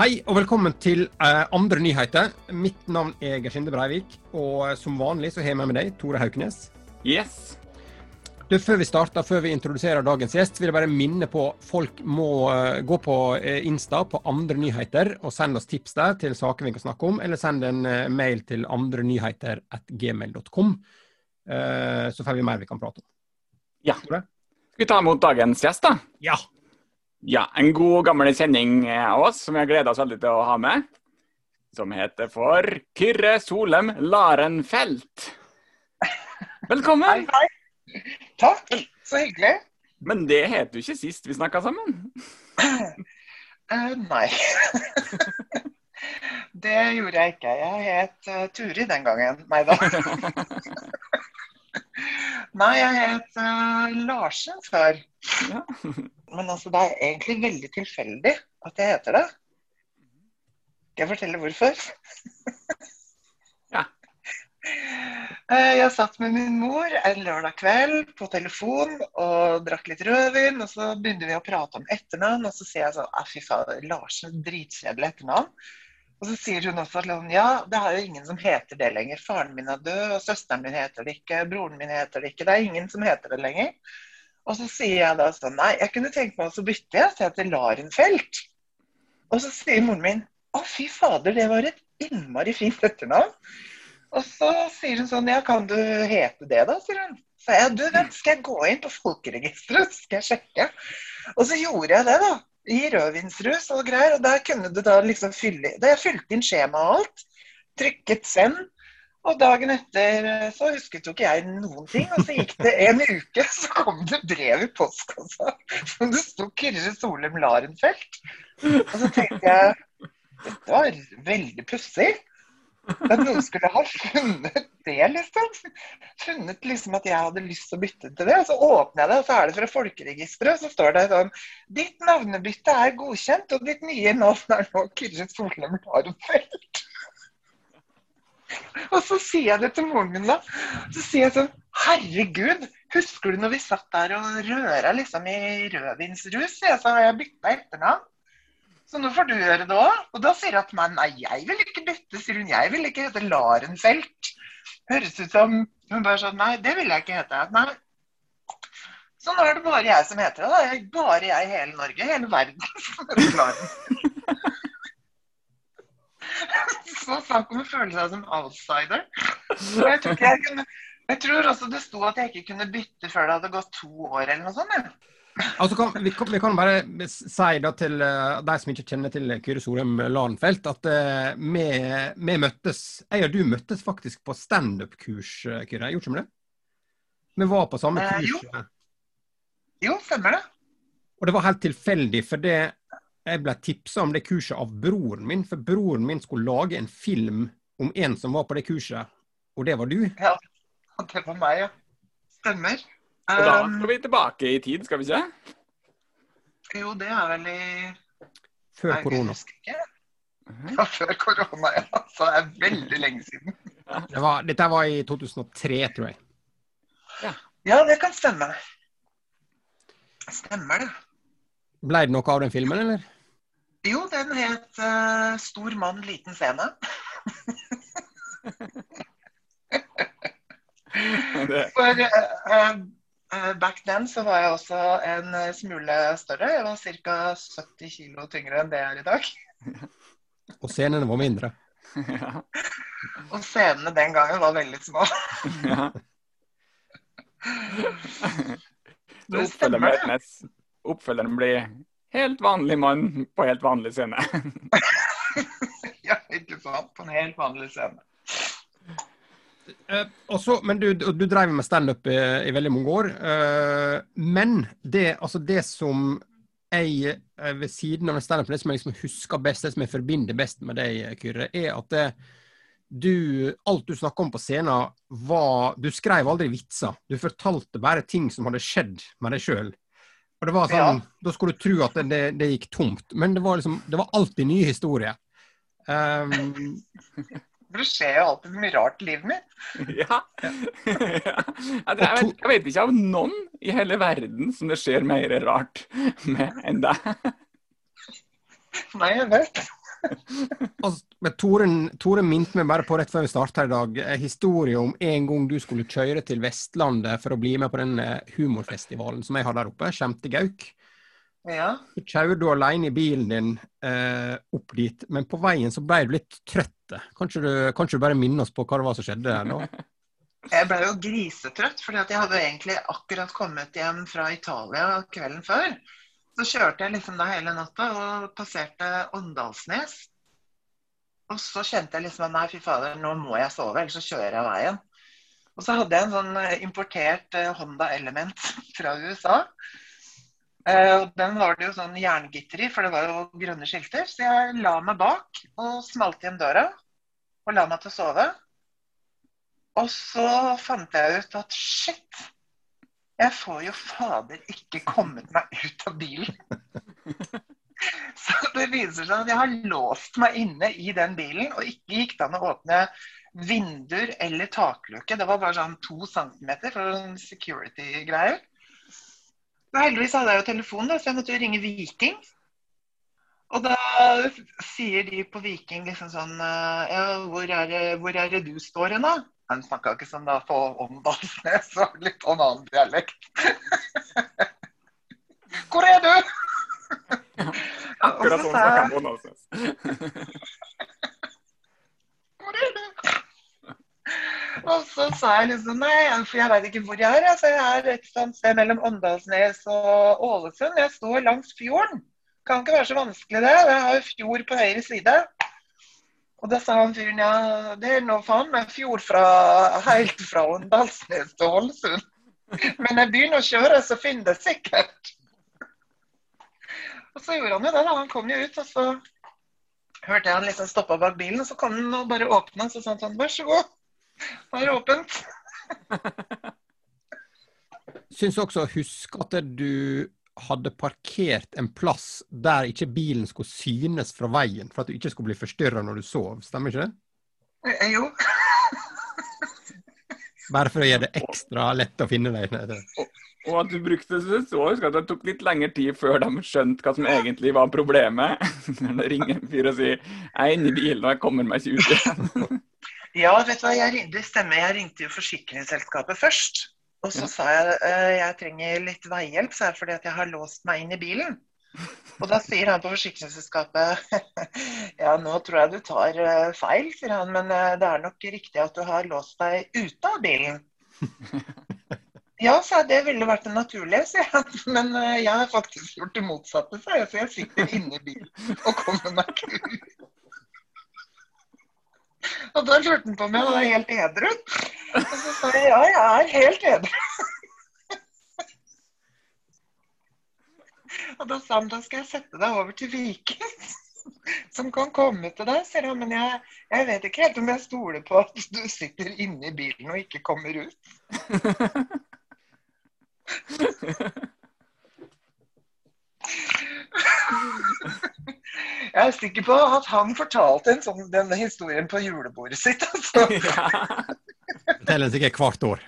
Hei og velkommen til eh, andre nyheter. Mitt navn er Gersinde Breivik, og som vanlig så har jeg med meg deg, Tore Hauknes. Yes. Du, før vi starter, før vi introduserer dagens gjest, vil jeg bare minne på folk må uh, gå på eh, Insta på andre nyheter og sende oss tips der til saker vi kan snakke om, eller send en uh, mail til andrenyheter.gmail.com, uh, så får vi mer vi kan prate om. Ja. Skal vi ta imot dagens gjest, da? Ja. Ja, En god, gammel sending av oss som vi har gleda oss veldig til å ha med. Som heter for Kyrre Solem Larenfelt. Velkommen. Hei, hei. Takk, så hyggelig. Men det het du ikke sist vi snakka sammen. uh, nei. det gjorde jeg ikke. Jeg het uh, Turi den gangen. Nei da. nei, jeg het uh, Larsen før. Ja. Men altså, det er egentlig veldig tilfeldig at jeg heter det. Skal jeg fortelle hvorfor? Ja. Eh, Jeg satt med min mor en lørdag kveld på telefon og drakk litt rødvin. Og så begynte vi å prate om etternavn, og så sier jeg sånn Fy fader, Larsen, dritkjedelig etternavn. Og så sier hun også sånn Ja, det er jo ingen som heter det lenger. Faren min er død, og søsteren min heter det ikke, broren min heter det ikke. Det er ingen som heter det lenger. Og så sier jeg da sånn Nei, jeg kunne tenkt meg å bytte, jeg, jeg heter Larenfelt. Og så sier moren min Å, fy fader, det var et innmari fint etternavn. Og så sier hun sånn Ja, kan du hete det, da? sier hun. Så jeg du vet, skal jeg gå inn på folkeregisteret, skal jeg sjekke. Og så gjorde jeg det, da. I rødvinsrus og greier. Og der kunne du da liksom fylle Da jeg fylte inn skjema og alt, trykket send. Og dagen etter eh, så husket jo ikke jeg noen ting. Og så gikk det en uke, så kom det brev i postkassa som det sto Kyrre Solem Larenfelt. Og så tenkte jeg dette var veldig pussig. At noen skulle ha funnet det, liksom. Funnet liksom at jeg hadde lyst til å bytte til det. Og så åpner jeg det, og så er det fra folkeregisteret, og så står det sånn Ditt navnebytte er godkjent, og ditt nye navn er nå Kyrre Solem Larenfelt. Og så sier jeg det til moren min, da. Så sier jeg sånn Herregud, husker du når vi satt der og røra liksom i rødvinsrus? Jeg sa jeg bytta etternavn. Så nå får du gjøre det òg. Og da sier hun til meg nei, jeg vil ikke bytte, sier hun. Jeg vil ikke hete Larenfelt. Høres ut som Hun bare sånn nei, det vil jeg ikke hete. Nei. Så nå er det bare jeg som heter det. Bare jeg i hele Norge, hele verden, som heter Laren. Så snakk om å føle seg som outsider. Jeg tror, jeg, kunne, jeg tror også det sto at jeg ikke kunne bytte før det hadde gått to år eller noe sånt. Altså kan, vi, kan, vi kan bare si da til uh, de som ikke kjenner til Kyrre Solheim Larenfelt, at uh, vi, vi møttes Jeg og du møttes faktisk på standup-kurs, uh, Kyrre. Gjorde ikke vi det? Vi var på samme Eh, kurs. jo. Jo, stemmer det. Og det var helt tilfeldig, for det, jeg ble tipsa om det kurset av broren min. For broren min skulle lage en film om en som var på det kurset, og det var du. Ja, det var meg, ja. Stemmer. Og da Um, skal vi tilbake i tid, skal vi ikke? jo, det er vel i Før Nei, korona. Ja, før korona, ja. Så det er veldig lenge siden. Det var, dette var i 2003, tror jeg. Ja, det kan stemme. Stemmer det. Ble det noe av den filmen, eller? Jo, den het uh, 'Stor mann, liten scene'. For uh, uh, back then så var jeg også en smule større. Jeg var ca. 70 kilo tyngre enn det jeg er i dag. Og scenene var mindre. ja, Og scenene den gangen var veldig små. ja. Det stemmer, det. oppfølgeren blir helt vanlig mann på helt vanlig scene. Ja, ikke sant? På en helt vanlig scene. Eh, og så- men du, du drev med standup i, i veldig mange år. Eh, men det, altså det som jeg eh, ved siden av standup, det som jeg liksom husker best, det som jeg forbinder best med deg, Kyrre, er at det, du, alt du snakka om på scenen, var Du skrev aldri vitser. Du fortalte bare ting som hadde skjedd med deg sjøl. Og det var sånn, Da skulle du tro at det, det, det gikk tomt, men det var liksom, det var alltid nye historier. Um, Det skjer jo alltid mye rart i livet mitt. Ja. ja. Jeg, jeg, vet, jeg vet ikke av noen i hele verden som det skjer mer rart med enn deg. Nei, jeg vet. Altså, Tore, Tore minte meg bare på rett før vi starta i dag, en historie om en gang du skulle kjøre til Vestlandet for å bli med på den eh, humorfestivalen som jeg har der oppe, Skjemtegauk. Ja. Så kjører du alene i bilen din eh, opp dit, men på veien så ble du litt trøtt. Kanskje du, du bare minner oss på hva det var som skjedde der nå? Jeg ble jo grisetrøtt, at jeg hadde egentlig akkurat kommet hjem fra Italia kvelden før. Så kjørte jeg liksom da hele natta og passerte Åndalsnes. Og så kjente jeg liksom at nei, fy fader, nå må jeg sove, ellers så kjører jeg veien. Og så hadde jeg en sånn eh, importert eh, Honda Element fra USA. Eh, og den var det jo sånn jerngitter i, for det var jo grønne skilter. Så jeg la meg bak og smalt igjen døra og la meg til å sove. Og så fant jeg ut at shit, jeg får jo fader ikke kommet meg ut av bilen. Så det viser seg at jeg har låst meg inne i den bilen, og ikke gikk det an å åpne vinduer eller takluke. Det var bare sånn to centimeter for en security-greier. Heldigvis hadde jeg jo telefon, da, så jeg måtte jo ringe Viking. Og da sier de på Viking liksom sånn Ja, hvor er det, hvor er det du står hen, da? Han snakka ikke sånn da på Åndalsnes, og litt sånn annen dialekt. Hvor er du? Akkurat sånn snakker han på Åndalsnes. Hvor er du? Og så sa jeg liksom nei, for jeg veit ikke hvor jeg er. Altså, jeg er et sted mellom Åndalsnes og Ålesund. Jeg står langs fjorden. Kan ikke være så vanskelig det. Jeg har jo fjord på høyre side. Og da sa han fyren ja, det er nå faen meg fjord fra, helt fra Åndalsnes til Ålesund. Men jeg begynner å kjøre, så finner det sikkert. Og så gjorde han jo det, da. Han kom jo ut, og så hørte jeg han liksom stoppa bak bilen. Og så kom han og bare åpna, så sa han sånn vær så god. Nå er det åpent. Syns også å huske at du hadde parkert en plass der ikke bilen skulle synes fra veien, for at du ikke skulle bli forstyrra når du sov. Stemmer ikke det? Eh, Jo. Bare for å gjøre det ekstra lett å finne deg. Og at du brukte det så, husk at det tok litt lengre tid før de skjønte hva som egentlig var problemet. Når det ringer en fyr og sier 'jeg er inne i bilen og jeg kommer meg ikke ut igjen'. Ja, vet du hva, jeg, det stemmer. Jeg ringte jo forsikringsselskapet først. Og så Ja. sa jeg eh, jeg trenger litt veihjelp, sa jeg, fordi at jeg har låst meg inn i bilen. Og da sier han på forsikringsselskapet ja, nå tror jeg du tar eh, feil, sier han, men eh, det er nok riktig at du har låst deg ute av bilen. Ja, sa jeg, det ville vært det naturlige, sier han. Men jeg har faktisk gjort det motsatte, sa jeg. Så jeg sitter inne i bilen og kommer meg ikke ut. Og da lurte han på og jeg var helt edru. Og så sa jeg ja, jeg er helt edru. Og da sa han da skal jeg sette deg over til Viken. som kan komme til deg. sier han, men jeg, jeg vet ikke helt om jeg stoler på at du sitter inne i bilen og ikke kommer ut. Jeg er sikker på at han fortalte en sånn, denne historien på julebordet sitt. Altså. Ja. Forteller den sikkert hvert år.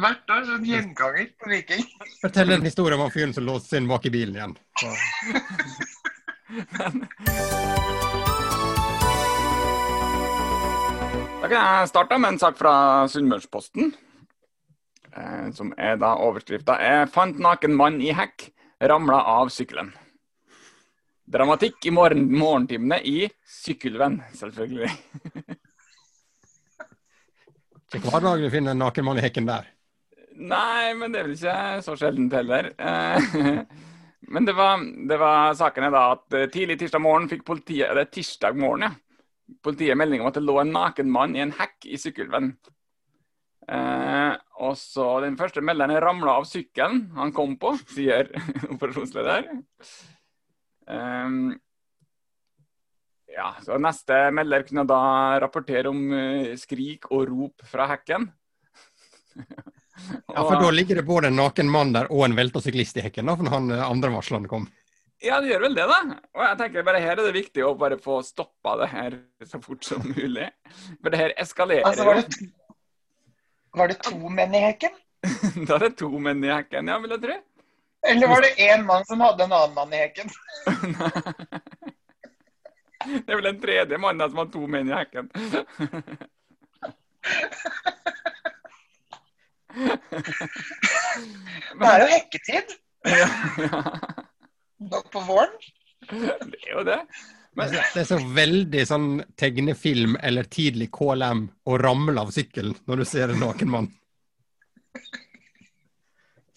Hvert år sånn gjenganger på Viking. Fortell en historie om han fyren som låste seg inn bak i bilen igjen. Så. Da kan jeg starte med en sak fra Sunnmørsposten. Eh, som er da overskrifta 'Jeg fant naken mann i hekk. Ramla av sykkelen'. Dramatikk i morgen, morgentimene i Sykkelvenn, selvfølgelig. Ikke hver dag du finner en naken mann i hekken der. Nei, men det er vel ikke så sjeldent heller. Eh, Men det var, det var saken er da at eh, tidlig tirsdag morgen fikk politiet Eller tirsdag morgen, ja. Politiet melding om at det lå en naken mann i en hekk i Sykkylven. Eh, og så Den første melderen ramla av sykkelen han kom på, sier operasjonsleder. Eh, ja, så Neste melder kunne da rapportere om eh, skrik og rop fra hekken. Ja, For da ligger det både en naken mann der og en velta syklist i hekken, da, for når han eh, andre varslene kom. Ja, det gjør vel det, da. Og jeg tenker bare her er det viktig å bare få stoppa det her så fort som mulig. For det her eskalerer Altså, var, det to, var det to menn i hekken? Da er det to menn i hekken, ja, vil jeg tro. Eller var det én mann som hadde en annen mann i hekken? Det er vel en tredje mann som har to menn i hekken. Det er jo hekketid Ja, ja. på våren. Det er jo det. Så, det er så veldig sånn tegnefilm eller tidlig KLM å ramle av sykkelen når du ser en naken mann.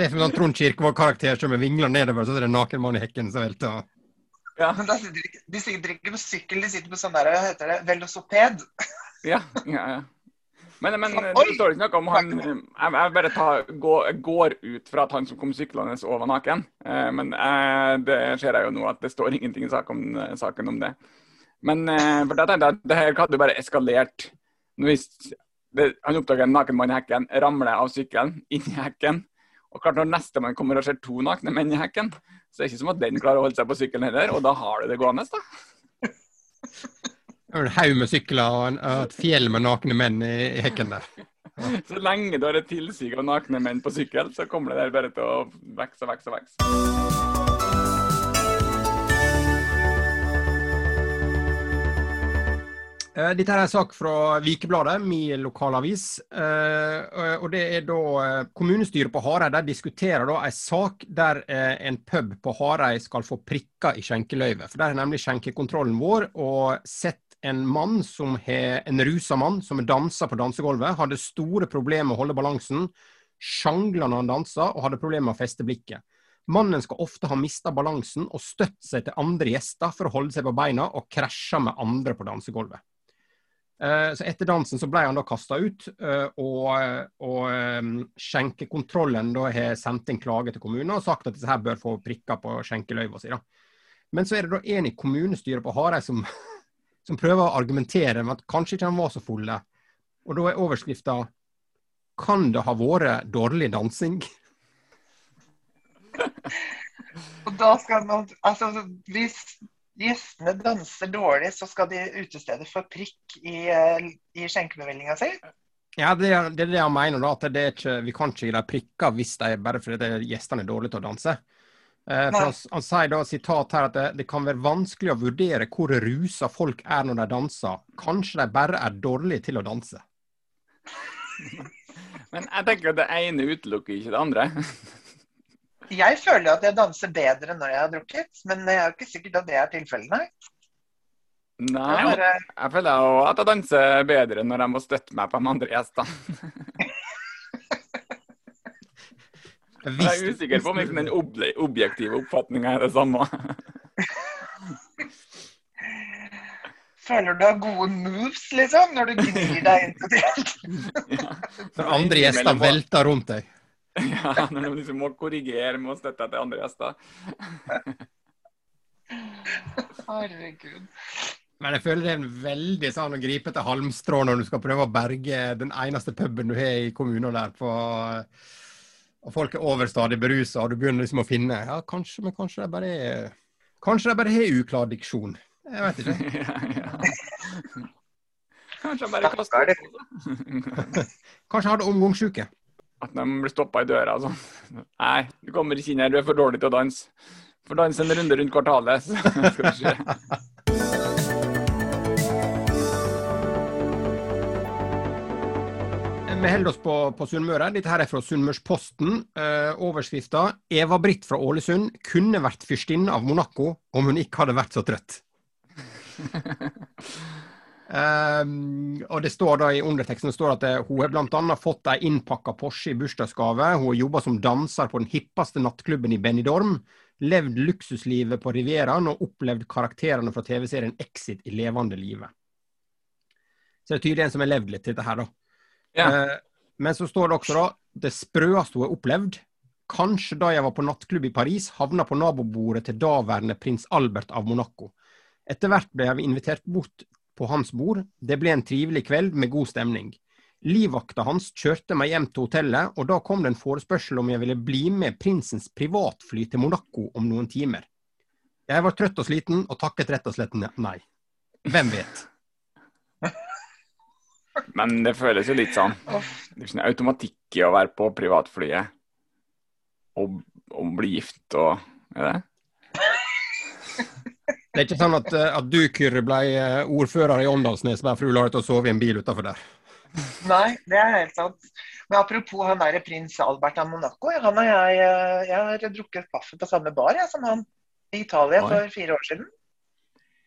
Se for meg sånn Trond Kirkevåg-karakter som vingler nedover, så er det en naken mann i hekken som velter. Ja, Men da sitter de, de sitter ikke på sykkel, de sitter på sånn der, hva heter det, velosoped. ja, ja. ja. Men, men det står ikke noe om han Jeg, jeg bare tar, går, går ut fra at han som kom syklende og var naken. Eh, men eh, det ser jeg jo nå at det står ingenting i sak om, saken om det. Men eh, for da tenkte jeg at det her hadde bare eskalert. Hvis det, han oppdager en naken mann i hekken, ramler av sykkelen, inn i hekken. Og klart når nestemann kommer og ser to nakne menn i hekken, så er det ikke som at den klarer å holde seg på sykkelen heller, og da har du det gående, da. En haug med sykler og en, og et fjell med nakne menn i, i hekken der. Så lenge du har et tilsig av nakne menn på sykkel, så kommer det der bare til å vokse og vokse og vokse. Dette er en sak fra Vikebladet, min lokalavis. Eh, og det er da eh, Kommunestyret på Hareid der diskuterer da en sak der eh, en pub på Hareid skal få prikker i skjenkeløyvet. For Der er nemlig skjenkekontrollen vår og sett en mann som har en rusa mann som dansa på dansegulvet. Hadde store problemer med å holde balansen. Sjangla når han dansa, og hadde problemer med å feste blikket. Mannen skal ofte ha mista balansen og støtt seg til andre gjester for å holde seg på beina, og krasja med andre på dansegulvet. Eh, Så etter dansen så ble han da kasta ut, eh, og, og eh, skjenkekontrollen da har sendt inn klage til kommunen og sagt at disse her bør få prikker på skjenkeløyva si. Men så er det da en i kommunestyret på Hareid som, som prøver å argumentere med at kanskje ikke han var så fulle. Og da er overskrifta 'Kan det ha vært dårlig dansing'? Og da skal man, altså hvis gjestene danser dårlig, så skal de utestedet få prikk i, eh, i skjenkebevillinga si. Ja, det er det, er det han mener, da. At det er ikke, vi kan ikke gi dem prikker hvis de bare fordi gjestene er dårlige til å danse. Eh, for han, han sier da sitat her at det, det kan være vanskelig å vurdere hvor rusa folk er når de danser. Kanskje de bare er dårlige til å danse. Men jeg tenker at det ene utelukker ikke det andre. Jeg føler jo at jeg danser bedre når jeg har drukket, men det er jo ikke sikkert at det er tilfellet, nei. Nei, jeg føler jo at jeg danser bedre når jeg må støtte meg på de andre gjestene. Jeg er usikker på om liksom, den objektive oppfatninga er det samme. Føler du har gode moves, liksom, når du gnir deg inn på det. Ja. når andre gjester velter rundt deg. Ja, når de liksom må korrigere med å støtte til andre gjester. Herregud. Men jeg føler det er en veldig sånn å gripe til halmstrå når du skal prøve å berge den eneste puben du har i kommunen der. på og folk er overstadig berusa, og du begynner liksom å finne Ja, kanskje, men kanskje det bare er Kanskje de bare har uklar diksjon. Jeg vet ikke. Ja, ja. Kanskje de bare kaster Stakkar. opp også. Kanskje omgangssjuke. At de blir stoppa i døra og sånn. Nei, du kommer ikke inn her, du er for dårlig til å danse. Får danse en runde rundt kvartalet, så skal vi se. Vi holder oss på, på Sunnmøre. Dette her er fra Sunnmørsposten. Eh, Overskrifta 'Eva-Britt fra Ålesund kunne vært fyrstinne av Monaco om hun ikke hadde vært så trøtt'. Um, og det står da I underteksten står at eh, hun har bl.a. fått ei innpakka Porsche i bursdagsgave. Hun har jobba som danser på den hippeste nattklubben i Benidorm. Levd luksuslivet på Rivieraen og opplevd karakterene fra TV-serien Exit i levende livet. Så det er tydelig en som har levd litt dette her, da. Ja. Uh, men så står det også da det sprøeste hun har opplevd. Kanskje da jeg var på nattklubb i Paris, havna på nabobordet til daværende prins Albert av Monaco. Etter hvert ble jeg invitert bort på hans bord. Det ble en trivelig kveld med god stemning. Livvakta hans kjørte meg hjem til hotellet, og da kom det en forespørsel om jeg ville bli med prinsens privatfly til Monaco om noen timer. Jeg var trøtt og sliten, og takket rett og slett nei. Hvem vet? Men det føles jo litt sånn Det er sånn automatikk i å være på privatflyet og, og bli gift og Er det? Det er ikke sånn at, eh, at du, Kyrre, ble eh, ordfører i Åndalsnes bare for du la deg til å sove i en bil utafor der? Nei, det er helt sant. Men apropos han derre prins Albert av Monaco. Han og jeg, eh, jeg har drukket kaffe på samme bar jeg, som han i Italia Oi. for fire år siden.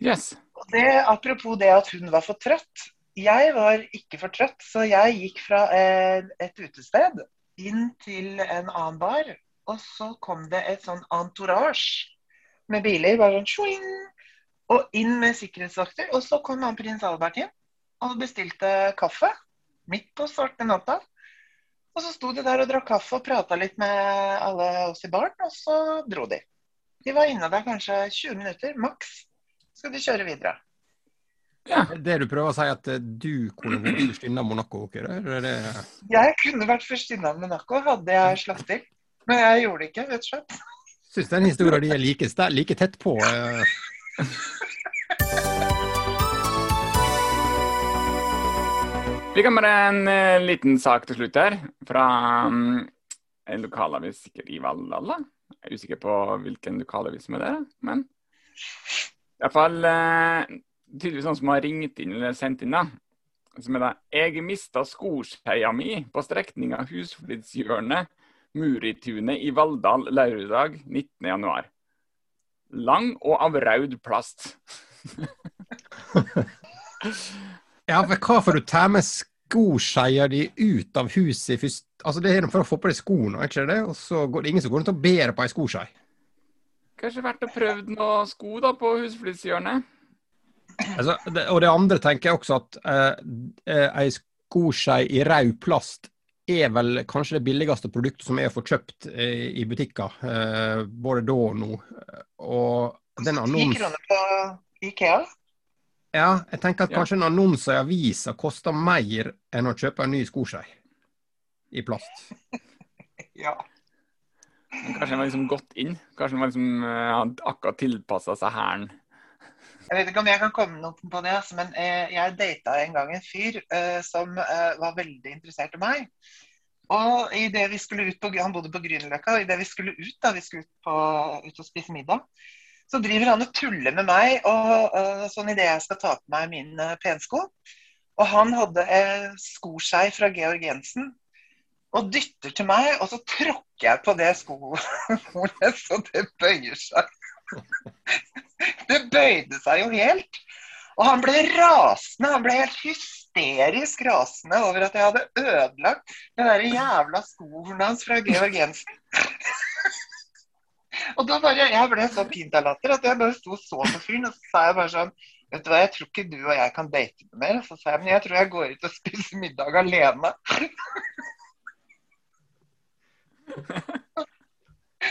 Yes. Og det, apropos det at hun var for trøtt. Jeg var ikke for trøtt, så jeg gikk fra et utested inn til en annen bar. Og så kom det et sånn entourage med biler. bare sånn swing, Og inn med sikkerhetsvakter. Og så kom han prins Albert inn og bestilte kaffe. Midt på svarte natta. Og så sto de der og drakk kaffe og prata litt med alle oss i baren, og så dro de. De var inne der kanskje 20 minutter, maks. Skal de kjøre videre. Ja. Det du prøver å si at eh, du kunne vært førstinne av Monaco? Er det Jeg kunne vært førstinne av Monaco, hadde jeg slått til. Men jeg gjorde det ikke, rett og slett. Syns den historien de er like, like tett på. eh. Vi kan bare en eh, liten sak til slutt her, fra um, en lokalavis sikkert i Valhalla. Jeg er usikker på hvilken lokalavis som er det, men i hvert fall uh, tydeligvis noen som har ringt inn eller sendt inn, da. Som er da 'Jeg mista skoskeia mi på strekninga Husflidshjørnet, Muritunet i Valldal lørdag 19.1. Lang og av raud plast. Ja, for hva får du ta med skoskeia di ut av huset først? Altså, Det er for å få på deg skoene, ikke det? Og så går det ingen som går rundt og ber på ei skoskei. Kanskje verdt å prøve noen sko da på Husflidshjørnet? Altså, og det andre tenker jeg også at eh, eh, ei skoskei i rød plast er vel kanskje det billigste produktet som er å få kjøpt eh, i butikker. Eh, både da og nå. Og den annons... på Ikea. Ja, jeg tenker at kanskje en annonse i avisa koster mer enn å kjøpe en ny skoskei i plast. Ja. Men Kanskje den var liksom gått inn? Kanskje den var liksom eh, hadde akkurat tilpassa seg hæren? Jeg vet ikke om jeg kan komme noe på det, altså, men eh, jeg data en gang en fyr eh, som eh, var veldig interessert i meg. Og i det vi skulle ut på, Han bodde på Grünerløkka, og idet vi skulle ut da, vi skulle ut, på, ut og spise middag, så driver han og tuller med meg og, og sånn idet jeg skal ta på meg mine pensko. Og han hadde eh, skoskei fra Georg Jensen og dytter til meg, og så tråkker jeg på det skohornet så det bøyer seg. Det bøyde seg jo helt. Og han ble rasende, han ble helt hysterisk rasende over at jeg hadde ødelagt den der jævla skoen hans fra Georg Jensen. Og da bare, Jeg ble så pint av latter at jeg bare sto så på fyren, og så sa jeg bare sånn Vet du hva, jeg tror ikke du og jeg kan date noe mer. Så sa jeg men jeg tror jeg går ut og spiser middag alene.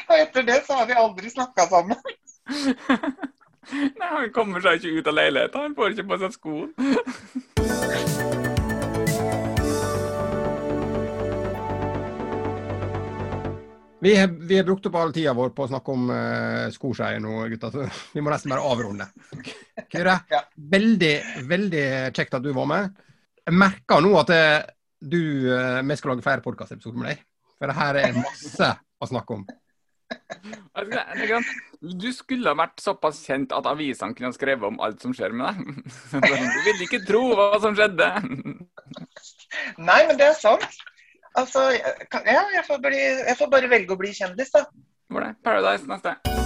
Og etter det så har vi aldri snakka sammen. Han kommer seg ikke ut av leiligheten. Han får ikke på seg skoene. Vi har, vi har brukt opp all tida vår på å snakke om uh, skoskeier nå, gutta. Så vi må nesten bare avrunde. Kyrre, Ja. veldig, veldig kjekt at du var med. Jeg merker nå at det, du, uh, vi skal lage flere podkastepisoder med deg. For det her er masse å snakke om. Du skulle ha vært såpass kjent at avisene kunne ha skrevet om alt som skjer med deg. Du ville ikke tro hva som skjedde. Nei, men det er sant. Altså, ja, jeg får, bli, jeg får bare velge å bli kjendis, da. Hvor det Paradise neste?